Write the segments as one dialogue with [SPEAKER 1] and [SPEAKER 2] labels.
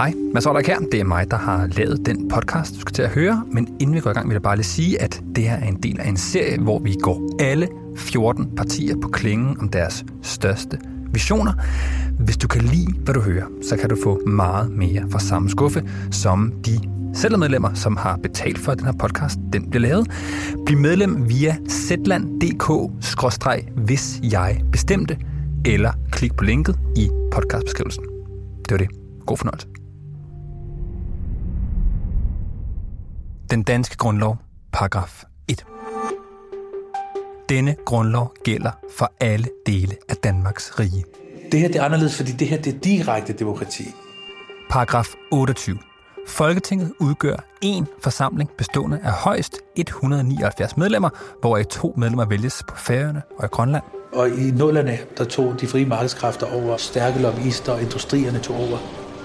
[SPEAKER 1] Hej, Mads Oller her. Det er mig, der har lavet den podcast, du skal til at høre. Men inden vi går i gang, vil jeg bare lige sige, at det her er en del af en serie, hvor vi går alle 14 partier på klingen om deres største visioner. Hvis du kan lide, hvad du hører, så kan du få meget mere fra samme skuffe, som de medlemmer, som har betalt for, at den her podcast den bliver lavet. Bliv medlem via zland.dk-hvis jeg bestemte, eller klik på linket i podcastbeskrivelsen. Det var det. God fornøjelse. Den danske grundlov, paragraf 1. Denne grundlov gælder for alle dele af Danmarks rige.
[SPEAKER 2] Det her det er anderledes, fordi det her det er direkte demokrati.
[SPEAKER 1] Paragraf 28. Folketinget udgør en forsamling bestående af højst 179 medlemmer, hvoraf to medlemmer vælges på Færøerne og i Grønland.
[SPEAKER 2] Og i nullerne, der tog de frie markedskræfter over, stærke lobbyister og industrierne tog over.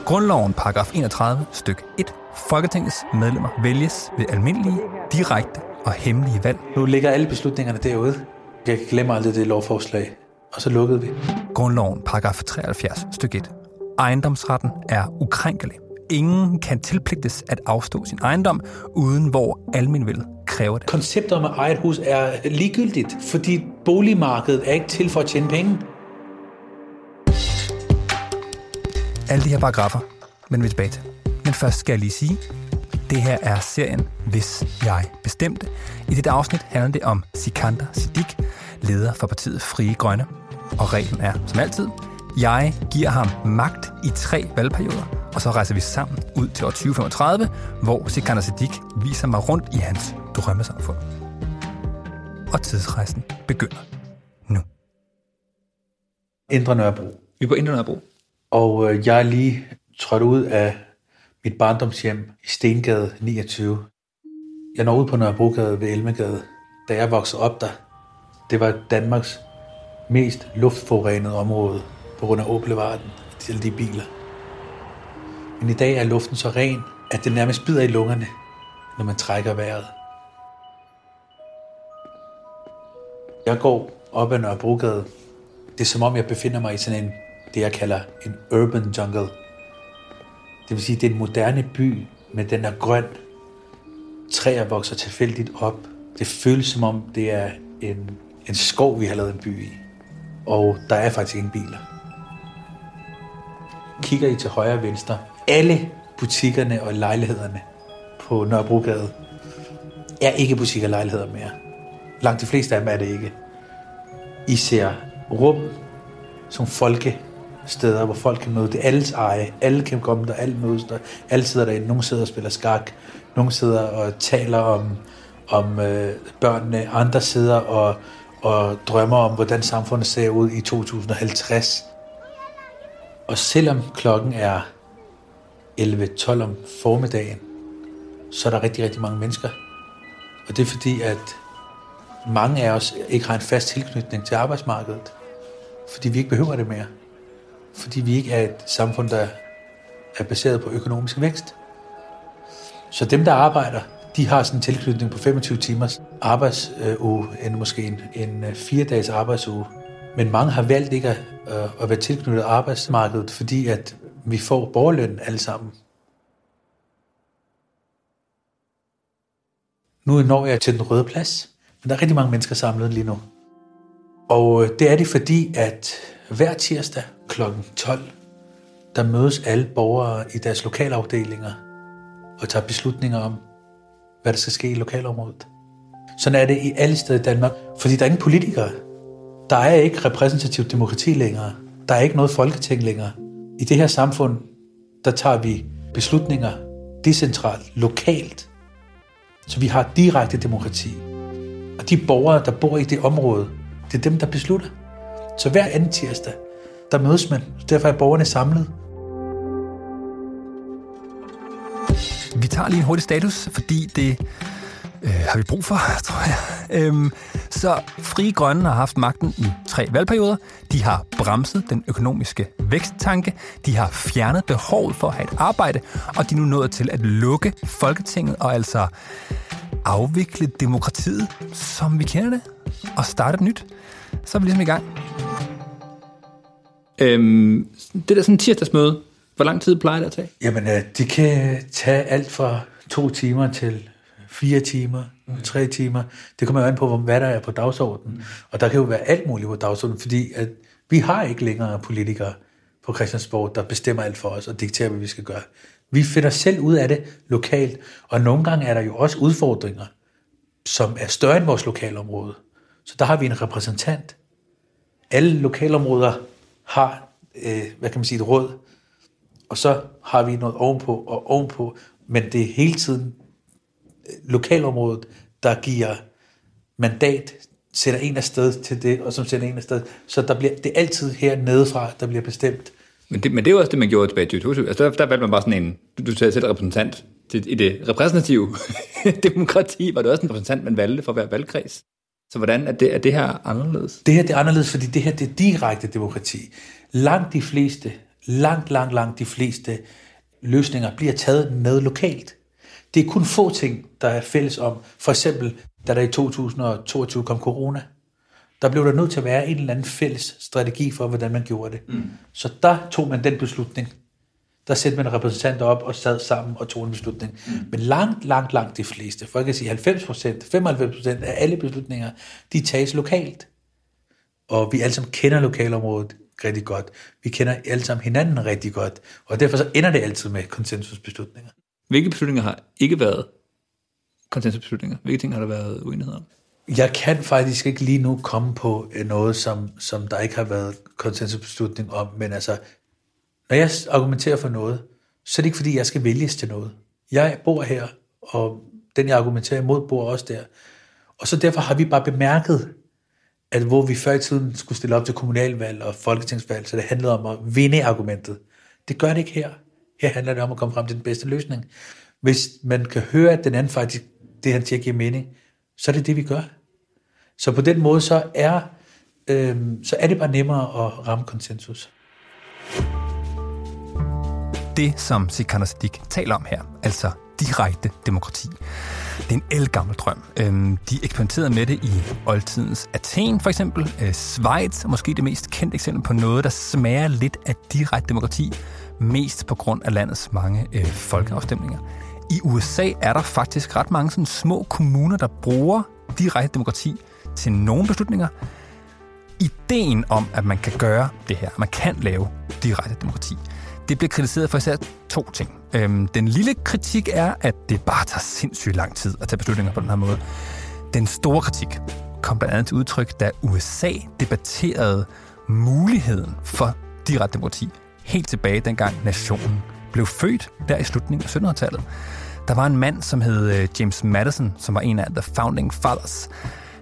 [SPEAKER 1] Grundloven, paragraf 31, styk 1. Folketingets medlemmer vælges ved almindelige, direkte og hemmelige valg.
[SPEAKER 2] Nu ligger alle beslutningerne derude. Jeg glemmer aldrig det lovforslag. Og så lukkede vi.
[SPEAKER 1] Grundloven, paragraf 73, styk 1. Ejendomsretten er ukrænkelig. Ingen kan tilpligtes at afstå sin ejendom, uden hvor almenvældet kræver det.
[SPEAKER 2] Konceptet om at eje et hus er ligegyldigt, fordi boligmarkedet er ikke til for at tjene penge.
[SPEAKER 1] Alle de her paragrafer men vi tilbage til. Men først skal jeg lige sige, det her er serien Hvis jeg bestemte. I dette afsnit handler det om Sikander Siddiq, leder for partiet Frie Grønne. Og reglen er, som altid, jeg giver ham magt i tre valgperioder, og så rejser vi sammen ud til år 2035, hvor Sikander Siddiq viser mig rundt i hans drømmesamfund. Og tidsrejsen begynder nu.
[SPEAKER 2] Indre Nørrebro.
[SPEAKER 1] Vi er på Indre Nørrebro.
[SPEAKER 2] Og øh, jeg er lige trådt ud af mit barndomshjem i Stengade 29. Jeg når ud på Nørrebrogade ved Elmegade. Da jeg voksede op der, det var Danmarks mest luftforurenede område på grund af Åblevarden til de biler. Men i dag er luften så ren, at det nærmest bider i lungerne, når man trækker vejret. Jeg går op ad Nørrebrogade. Det er som om, jeg befinder mig i sådan en, det jeg kalder en urban jungle. Det vil sige, det er en moderne by, men den er grøn. Træer vokser tilfældigt op. Det føles som om, det er en, en skov, vi har lavet en by i. Og der er faktisk ingen biler. Kigger I til højre og venstre. Alle butikkerne og lejlighederne på Nørrebrogade er ikke butikker og lejligheder mere. Langt de fleste af dem er det ikke. I ser rum som folke steder, hvor folk kan møde. Det er alles eje. Alle kan komme der, alle mødes der. Alle sidder derinde. Nogle sidder og spiller skak. Nogle sidder og taler om, om øh, børnene. Andre sidder og, og drømmer om, hvordan samfundet ser ud i 2050. Og selvom klokken er 11-12 om formiddagen, så er der rigtig, rigtig mange mennesker. Og det er fordi, at mange af os ikke har en fast tilknytning til arbejdsmarkedet. Fordi vi ikke behøver det mere fordi vi ikke er et samfund, der er baseret på økonomisk vækst. Så dem, der arbejder, de har sådan en tilknytning på 25 timers arbejdsuge, end måske en, en øh, fire dages arbejdsuge. Men mange har valgt ikke at, øh, at være tilknyttet arbejdsmarkedet, fordi at vi får borgerløn alle sammen. Nu når jeg til den røde plads, men der er rigtig mange mennesker samlet lige nu. Og øh, det er det fordi, at hver tirsdag kl. 12, der mødes alle borgere i deres lokalafdelinger og tager beslutninger om, hvad der skal ske i lokalområdet. Sådan er det i alle steder i Danmark, fordi der er ingen politikere. Der er ikke repræsentativt demokrati længere. Der er ikke noget folketing længere. I det her samfund, der tager vi beslutninger decentralt, lokalt. Så vi har direkte demokrati. Og de borgere, der bor i det område, det er dem, der beslutter. Så hver anden tirsdag, der mødes man. Derfor er borgerne samlet.
[SPEAKER 1] Vi tager lige en hurtig status, fordi det øh, har vi brug for, tror jeg. Øhm, så Frie Grønne har haft magten i tre valgperioder. De har bremset den økonomiske væksttanke. De har fjernet behovet for at have et arbejde. Og de er nu nået til at lukke Folketinget og altså afvikle demokratiet, som vi kender det, og starte et nyt. Så er vi ligesom i gang. Øhm, det der sådan tirsdagsmøde, Hvor lang tid plejer det at tage?
[SPEAKER 2] Jamen, øh, de kan tage alt fra to timer til fire timer, mm. tre timer. Det kommer jo an på, hvad der er på dagsordenen. Mm. Og der kan jo være alt muligt på dagsordenen, fordi at vi har ikke længere politikere på Christiansborg, der bestemmer alt for os og dikterer, hvad vi skal gøre. Vi finder selv ud af det lokalt, og nogle gange er der jo også udfordringer, som er større end vores lokalområde. Så der har vi en repræsentant. Alle lokalområder har, øh, hvad kan man sige, et råd, og så har vi noget ovenpå og ovenpå, men det er hele tiden øh, lokalområdet, der giver mandat, sætter en afsted til det, og som sætter en afsted. Så der bliver, det er altid her fra, der bliver bestemt.
[SPEAKER 1] Men det, men det er jo også det, man gjorde tilbage i 2020. Altså der, der valgte man bare sådan en, du, du sagde selv repræsentant, til, i det repræsentative demokrati var det også en repræsentant, man valgte for hver valgkreds. Så hvordan er det, er det her anderledes?
[SPEAKER 2] Det her det er anderledes, fordi det her det er direkte demokrati. Langt de fleste, langt, langt, langt de fleste løsninger bliver taget med lokalt. Det er kun få ting, der er fælles om. For eksempel, da der i 2022 kom corona, der blev der nødt til at være en eller anden fælles strategi for, hvordan man gjorde det. Mm. Så der tog man den beslutning. Der sætte man repræsentanter op og sad sammen og tog en beslutning. Mm. Men langt, langt, langt de fleste, for jeg kan sige 90 procent, 95 procent af alle beslutninger, de tages lokalt. Og vi alle sammen kender lokalområdet rigtig godt. Vi kender alle sammen hinanden rigtig godt. Og derfor så ender det altid med konsensusbeslutninger.
[SPEAKER 1] Hvilke beslutninger har ikke været konsensusbeslutninger? Hvilke ting har der været uenighed om?
[SPEAKER 2] Jeg kan faktisk ikke lige nu komme på noget, som, som der ikke har været konsensusbeslutning om, men altså når jeg argumenterer for noget, så er det ikke fordi, jeg skal vælges til noget. Jeg bor her, og den jeg argumenterer imod, bor også der. Og så derfor har vi bare bemærket, at hvor vi før i tiden skulle stille op til kommunalvalg og folketingsvalg, så det handlede om at vinde argumentet. Det gør det ikke her. Her handler det om at komme frem til den bedste løsning. Hvis man kan høre, at den anden faktisk, det han siger, giver mening, så er det det, vi gør. Så på den måde, så er, øh, så er det bare nemmere at ramme konsensus
[SPEAKER 1] det, som Sikander Siddiq taler om her, altså direkte demokrati. Det er en elgammel drøm. Øhm, de eksperimenterede med det i oldtidens Athen for eksempel. Øh, Schweiz er måske det mest kendte eksempel på noget, der smager lidt af direkte demokrati, mest på grund af landets mange øh, folkeafstemninger. I USA er der faktisk ret mange sådan små kommuner, der bruger direkte demokrati til nogle beslutninger. Ideen om, at man kan gøre det her, man kan lave direkte demokrati, det bliver kritiseret for især to ting. Øhm, den lille kritik er, at det bare tager sindssygt lang tid at tage beslutninger på den her måde. Den store kritik kom blandt andet til udtryk, da USA debatterede muligheden for direkte demokrati helt tilbage dengang nationen blev født der i slutningen af 1700-tallet. Der var en mand, som hed øh, James Madison, som var en af The Founding Fathers.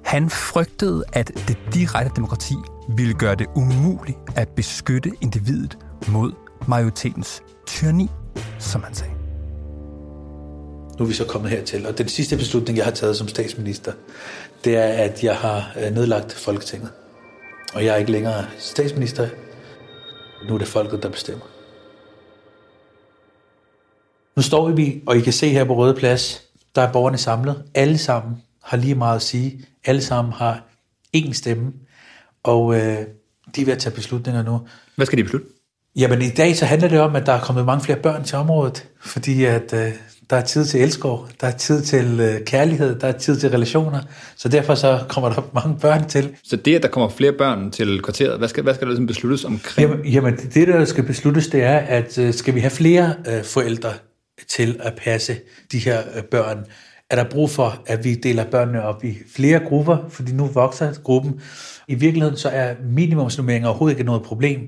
[SPEAKER 1] Han frygtede, at det direkte demokrati ville gøre det umuligt at beskytte individet mod majoritetens tyranni, som han sagde.
[SPEAKER 2] Nu er vi så kommet hertil, og den sidste beslutning, jeg har taget som statsminister, det er, at jeg har øh, nedlagt Folketinget. Og jeg er ikke længere statsminister. Nu er det folket, der bestemmer. Nu står vi, og I kan se her på Røde Plads, der er borgerne samlet. Alle sammen har lige meget at sige. Alle sammen har én stemme. Og øh, de er ved at tage beslutninger nu.
[SPEAKER 1] Hvad skal de beslutte?
[SPEAKER 2] Jamen i dag så handler det om, at der er kommet mange flere børn til området, fordi at øh, der er tid til elskov, der er tid til øh, kærlighed, der er tid til relationer, så derfor så kommer der mange børn til.
[SPEAKER 1] Så det, at der kommer flere børn til kvarteret, hvad skal, hvad skal der ligesom besluttes omkring?
[SPEAKER 2] Jamen, jamen det, der skal besluttes, det er, at øh, skal vi have flere øh, forældre til at passe de her øh, børn, er der brug for, at vi deler børnene op i flere grupper, fordi nu vokser gruppen. I virkeligheden så er minimumsnummeringer overhovedet ikke noget problem,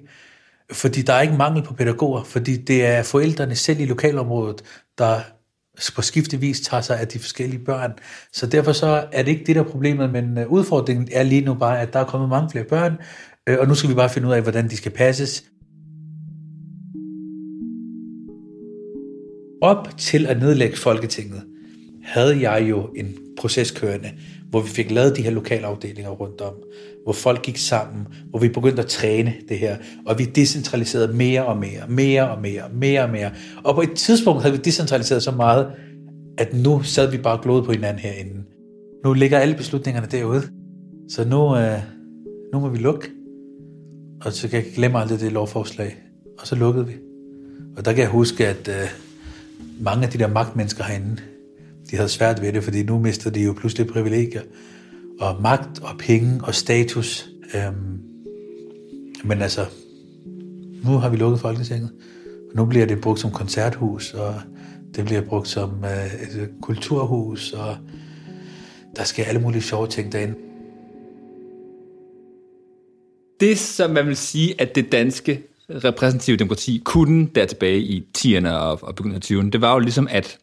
[SPEAKER 2] fordi der er ikke mangel på pædagoger, fordi det er forældrene selv i lokalområdet, der på skiftevis tager sig af de forskellige børn. Så derfor så er det ikke det, der er problemet, men øh, udfordringen er lige nu bare, at der er kommet mange flere børn, øh, og nu skal vi bare finde ud af, hvordan de skal passes. Op til at nedlægge Folketinget, havde jeg jo en proces kørende, hvor vi fik lavet de her lokalafdelinger rundt om, hvor folk gik sammen, hvor vi begyndte at træne det her, og vi decentraliserede mere og mere, mere og mere, mere og mere. Og på et tidspunkt havde vi decentraliseret så meget, at nu sad vi bare og på hinanden herinde. Nu ligger alle beslutningerne derude, så nu, øh, nu må vi lukke. Og så kan jeg glemme aldrig det lovforslag. Og så lukkede vi. Og der kan jeg huske, at øh, mange af de der magtmennesker herinde, de havde svært ved det, fordi nu mister de jo pludselig privilegier. Og magt og penge og status. Øhm, men altså, nu har vi lukket Folketinget. Nu bliver det brugt som koncerthus, og det bliver brugt som øh, et øh, kulturhus, og der sker alle mulige sjove ting derinde.
[SPEAKER 1] Det, som man vil sige, at det danske repræsentative demokrati kunne der tilbage i 10'erne og, og begyndelsen af 20'erne, det var jo ligesom at,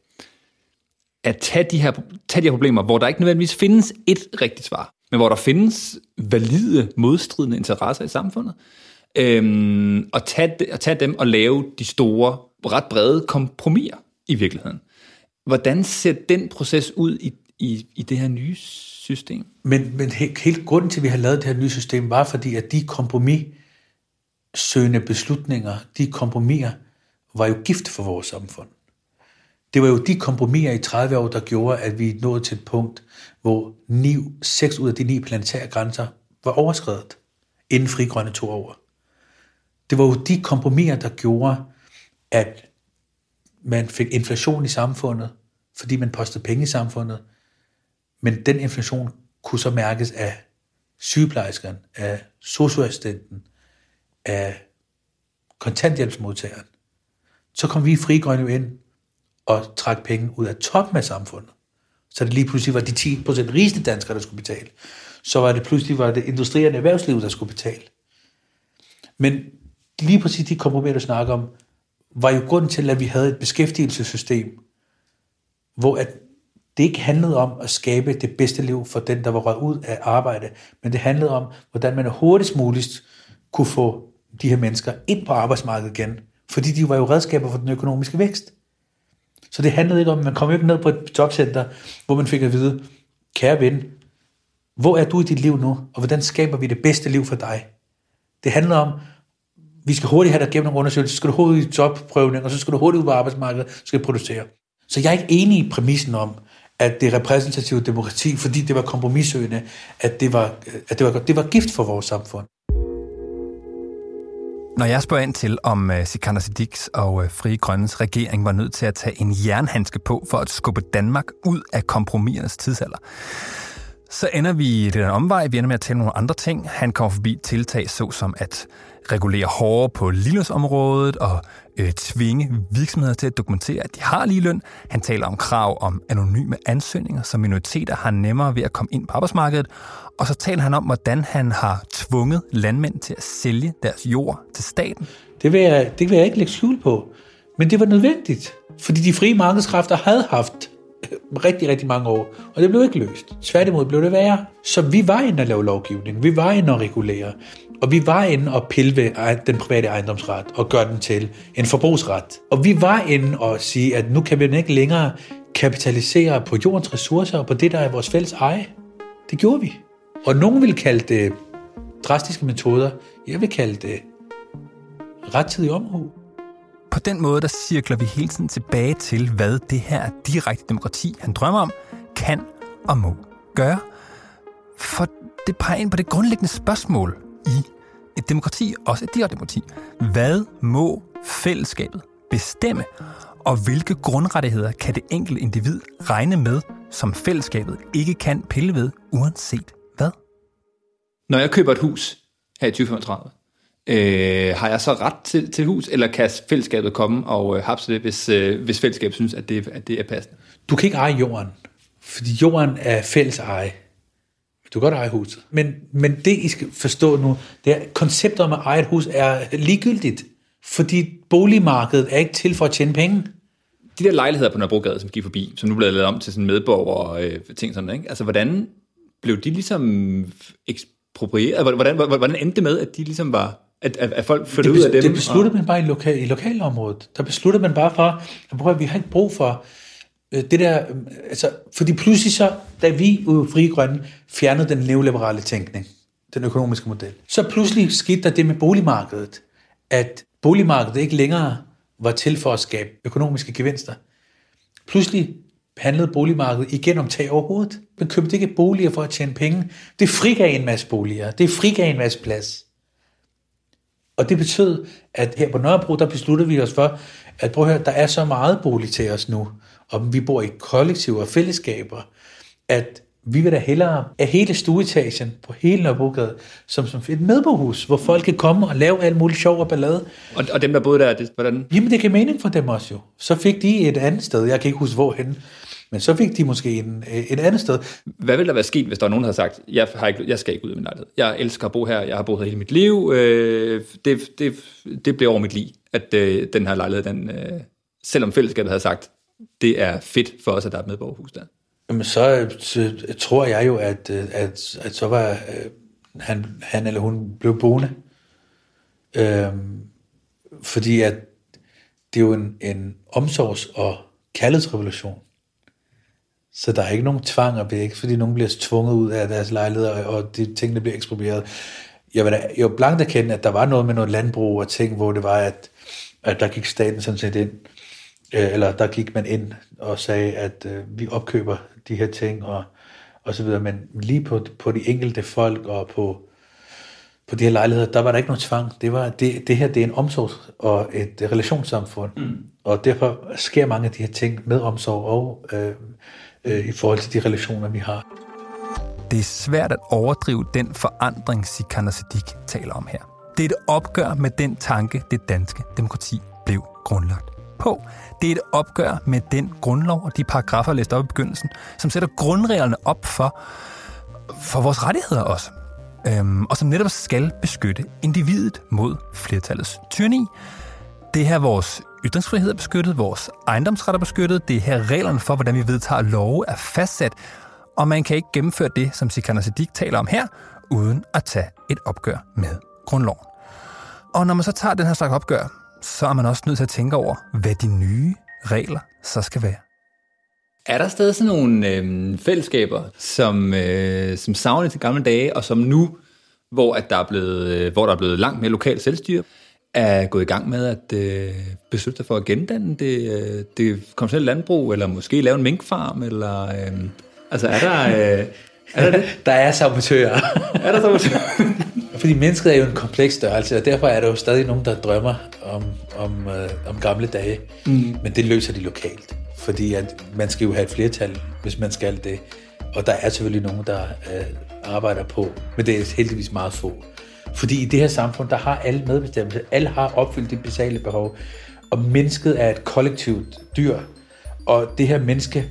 [SPEAKER 1] at tage, de her, tage de her problemer, hvor der ikke nødvendigvis findes et rigtigt svar, men hvor der findes valide, modstridende interesser i samfundet, øhm, og, tage, og tage dem og lave de store, ret brede kompromiser i virkeligheden. Hvordan ser den proces ud i, i, i det her nye system?
[SPEAKER 2] Men, men helt, helt grunden til, at vi har lavet det her nye system, var fordi, at de kompromis søgende beslutninger, de kompromiser, var jo gift for vores samfund. Det var jo de kompromiser i 30 år, der gjorde, at vi nåede til et punkt, hvor 9, 6 ud af de ni planetære grænser var overskrevet, inden frigrønne to år. Det var jo de kompromiser, der gjorde, at man fik inflation i samfundet, fordi man postede penge i samfundet, men den inflation kunne så mærkes af sygeplejerskeren, af socioassistenten, af kontanthjælpsmodtageren. Så kom vi i frigrønne ind og trække penge ud af toppen af samfundet. Så det lige pludselig var de 10% rigeste danskere, der skulle betale. Så var det pludselig var det industrierne erhvervsliv, der skulle betale. Men lige præcis de kompromiser, du snakker om, var jo grunden til, at vi havde et beskæftigelsessystem, hvor at det ikke handlede om at skabe det bedste liv for den, der var røget ud af arbejde, men det handlede om, hvordan man hurtigst muligt kunne få de her mennesker ind på arbejdsmarkedet igen, fordi de var jo redskaber for den økonomiske vækst. Så det handlede ikke om, man kom ikke ned på et jobcenter, hvor man fik at vide, kære ven, hvor er du i dit liv nu, og hvordan skaber vi det bedste liv for dig? Det handler om, vi skal hurtigt have dig gennem en undersøgelse, så skal du hurtigt i jobprøvning, og så skal du hurtigt ud på arbejdsmarkedet, så skal du producere. Så jeg er ikke enig i præmissen om, at det repræsentative demokrati, fordi det var kompromissøgende, at det var, at det var, det var gift for vores samfund. Når jeg spørger ind til, om øh, Sikander Siddiqs og Fri Frie Grønnes regering var nødt til at tage en jernhandske på for at skubbe Danmark ud af kompromisernes tidsalder, så ender vi i den omvej. Vi ender med at tale nogle andre ting. Han kommer forbi tiltag såsom at regulere hårdere på ligelønsområdet og øh, tvinge virksomheder til at dokumentere, at de har ligeløn. Han taler om krav om anonyme ansøgninger, så minoriteter har nemmere ved at komme ind på arbejdsmarkedet. Og så taler han om, hvordan han har tvunget landmænd til at sælge deres jord til staten. Det vil jeg, det vil jeg ikke lægge skjul på. Men det var nødvendigt, fordi de frie markedskræfter havde haft rigtig, rigtig mange år, og det blev ikke løst. Tværtimod blev det værre. Så vi var inde at lave lovgivning, vi var inde at regulere, og vi var inde at pille ved den private ejendomsret og gøre den til en forbrugsret. Og vi var inde og sige, at nu kan vi ikke længere kapitalisere på jordens ressourcer og på det, der er vores fælles eje. Det gjorde vi. Og nogen vil kalde det drastiske metoder. Jeg vil kalde det rettidig omhu. På den måde, der cirkler vi hele tiden tilbage til, hvad det her direkte demokrati, han drømmer om, kan og må gøre. For det peger ind på det grundlæggende spørgsmål i et demokrati, også et direkte demokrati. Hvad må fællesskabet bestemme, og hvilke grundrettigheder kan det enkelte individ regne med, som fællesskabet ikke kan pille ved, uanset?
[SPEAKER 1] Når jeg køber et hus her i 2035, øh, har jeg så ret til, til hus, eller kan fællesskabet komme og øh, hapse det, hvis, øh, hvis fællesskabet synes, at det, at det er passende?
[SPEAKER 2] Du kan ikke eje jorden, fordi jorden er fælles eje. Du kan godt eje huset. Men, men det, I skal forstå nu, det er, konceptet om at eje et hus er ligegyldigt, fordi boligmarkedet er ikke til for at tjene penge.
[SPEAKER 1] De der lejligheder på Nørrebrogade, som gik forbi, som nu blev lavet om til sådan medborger og øh, ting sådan, ikke? Altså, hvordan blev de ligesom eksproprieret? Hvordan, hvordan, hvordan endte det med, at de ligesom var at, at, at folk flyttede ud af dem?
[SPEAKER 2] Det besluttede man bare i, lokal, i lokalområdet. Der besluttede man bare for, at vi har ikke brug for øh, det der, øh, altså, fordi pludselig så, da vi i Frie Grønne fjernede den neoliberale tænkning, den økonomiske model, så pludselig skete der det med boligmarkedet, at boligmarkedet ikke længere var til for at skabe økonomiske gevinster. Pludselig handlede boligmarkedet igen om tag over hovedet. Man købte ikke boliger for at tjene penge. Det frigav en masse boliger. Det frigav en masse plads. Og det betød, at her på Nørrebro, der besluttede vi os for, at prøv at høre, der er så meget bolig til os nu, og vi bor i kollektiver og fællesskaber, at vi vil da hellere af hele stueetagen på hele Nørrebrogade, som, som et medborghus, hvor folk kan komme og lave alt muligt sjov og ballade.
[SPEAKER 3] Og, og dem, der boede der, det, hvordan?
[SPEAKER 2] Jamen, det giver mening for dem også jo. Så fik de et andet sted, jeg kan ikke huske hvorhen, men så fik de måske en, et andet sted.
[SPEAKER 3] Hvad ville der være sket, hvis der var nogen, der havde sagt, jeg, har ikke, jeg skal ikke ud af min lejlighed. Jeg elsker at bo her, jeg har boet her hele mit liv. Øh, det, det, det blev over mit liv, at øh, den her lejlighed, den, øh, selvom fællesskabet havde sagt, det er fedt for os, at der er et medborgerhus der.
[SPEAKER 2] Jamen, så, så tror jeg jo, at, øh, at, at så var øh, han, han eller hun blev boende. Øhm, fordi at det er jo en, en omsorgs- og kærlighedsrevolution. Så der er ikke nogen tvang, og det er ikke, fordi nogen bliver tvunget ud af deres lejligheder, og de tingene bliver eksproprieret. Jeg vil da, blankt erkende, at der var noget med noget landbrug og ting, hvor det var, at, at der gik staten sådan set ind, øh, eller der gik man ind og sagde, at øh, vi opkøber de her ting, og, og så videre. Men lige på, på de enkelte folk, og på, på de her lejligheder, der var der ikke nogen tvang. Det, var, det, det her det er en omsorg og et relationssamfund. Mm. Og derfor sker mange af de her ting med omsorg og øh, øh, i forhold til de relationer, vi har.
[SPEAKER 1] Det er svært at overdrive den forandring, Sikander Siddiq taler om her. Det er et opgør med den tanke, det danske demokrati blev grundlagt på. Det er et opgør med den grundlov og de paragrafer, jeg læste op i begyndelsen, som sætter grundreglerne op for, for vores rettigheder også. Øhm, og som netop skal beskytte individet mod flertallets tyranni. Det her vores ytringsfrihed er beskyttet, vores ejendomsret er beskyttet, det er her reglerne for, hvordan vi vedtager love er fastsat, og man kan ikke gennemføre det, som Sikander Siddiq taler om her, uden at tage et opgør med grundloven. Og når man så tager den her slags opgør, så er man også nødt til at tænke over, hvad de nye regler så skal være.
[SPEAKER 3] Er der stadig sådan nogle øh, fællesskaber, som, øh, som savner til gamle dage, og som nu, hvor, at der er blevet, øh, hvor der er blevet langt mere lokalt selvstyre, er gået i gang med at øh, beslutte sig for at gendanne det, øh, det kommersielle landbrug, eller måske lave en minkfarm, eller... Øh, altså er der... Øh,
[SPEAKER 2] er der, det? der er sabotører.
[SPEAKER 3] er der sabotører?
[SPEAKER 2] Fordi mennesket er jo en kompleks størrelse, og derfor er der jo stadig nogen, der drømmer om, om, øh, om gamle dage. Mm. Men det løser de lokalt. Fordi at man skal jo have et flertal, hvis man skal det. Og der er selvfølgelig nogen, der øh, arbejder på, men det er heldigvis meget få. Fordi i det her samfund, der har alle medbestemmelse. Alle har opfyldt de basale behov. Og mennesket er et kollektivt dyr. Og det her menneske,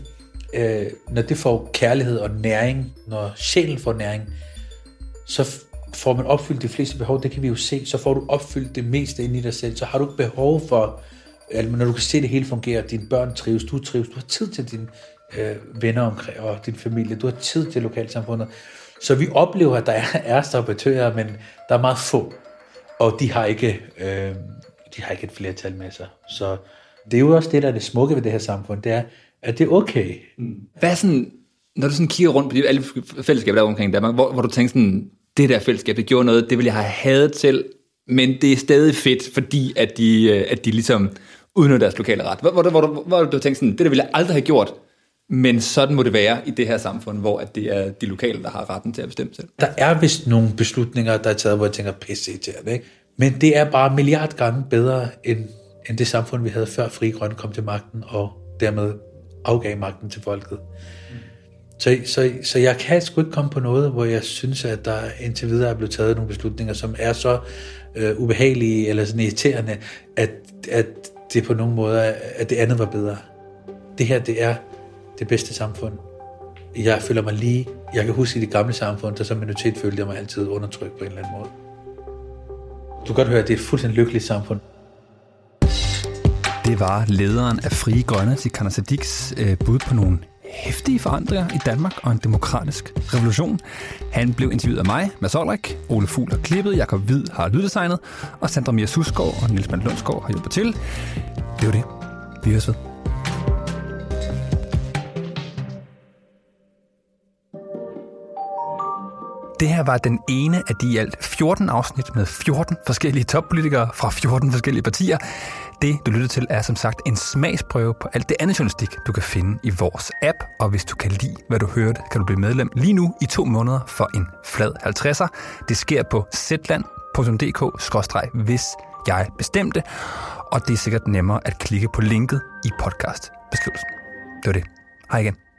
[SPEAKER 2] øh, når det får kærlighed og næring, når sjælen får næring, så får man opfyldt de fleste behov, det kan vi jo se, så får du opfyldt det meste ind i dig selv, så har du ikke behov for, altså når du kan se det hele fungere, dine børn trives, du trives, du har tid til dine øh, venner omkring, og din familie, du har tid til lokalsamfundet. Så vi oplever, at der er, er sabotører, men der er meget få, og de har ikke, øh, de har ikke et flertal med sig. Så det er jo også det, der er det smukke ved det her samfund, det er, at det er okay.
[SPEAKER 3] Mm. Hvad sådan, når du sådan kigger rundt på de alle fællesskaber der omkring Danmark, hvor, hvor du tænker sådan, det der fællesskab, det gjorde noget, det ville jeg have hadet til, men det er stadig fedt, fordi at de, øh, at de ligesom udnytter deres lokale ret. Hvor, hvor, hvor, hvor, hvor du tænker sådan, det der ville jeg aldrig have gjort, men sådan må det være i det her samfund, hvor at det er de lokale, der har retten til at bestemme selv.
[SPEAKER 2] Der er vist nogle beslutninger, der er taget, hvor jeg tænker, pisse til ikke? Men det er bare milliard gange bedre, end, end det samfund, vi havde før Fri Grønne kom til magten, og dermed afgav magten til folket. Så, så, så jeg kan sgu ikke komme på noget, hvor jeg synes, at der indtil videre er blevet taget nogle beslutninger, som er så øh, ubehagelige eller sådan irriterende, at, at det på nogen måde, at det andet var bedre. Det her, det er det bedste samfund. Jeg føler mig lige, jeg kan huske i det gamle samfund, der som minoritet følte jeg mig altid undertrykt på en eller anden måde. Du kan godt høre, at det er et fuldstændig lykkeligt samfund.
[SPEAKER 1] Det var lederen af Frie Grønne, Sikander Sadiks, øh, bud på nogle hæftige forandringer i Danmark og en demokratisk revolution. Han blev interviewet af mig, Mads Olrik, Ole Fugl har klippet, Jakob Hvid har lyddesignet, og Sandra Mia Susgaard og Niels Mann Lundsgaard har hjulpet til. Det var det. Vi høres ved. Det her var den ene af de i alt 14 afsnit med 14 forskellige toppolitikere fra 14 forskellige partier. Det, du lytter til, er som sagt en smagsprøve på alt det andet journalistik, du kan finde i vores app. Og hvis du kan lide, hvad du hørte, kan du blive medlem lige nu i to måneder for en flad 50'er. Det sker på zland.dk-hvis jeg bestemte, og det er sikkert nemmere at klikke på linket i podcastbeskrivelsen. Det var det. Hej igen.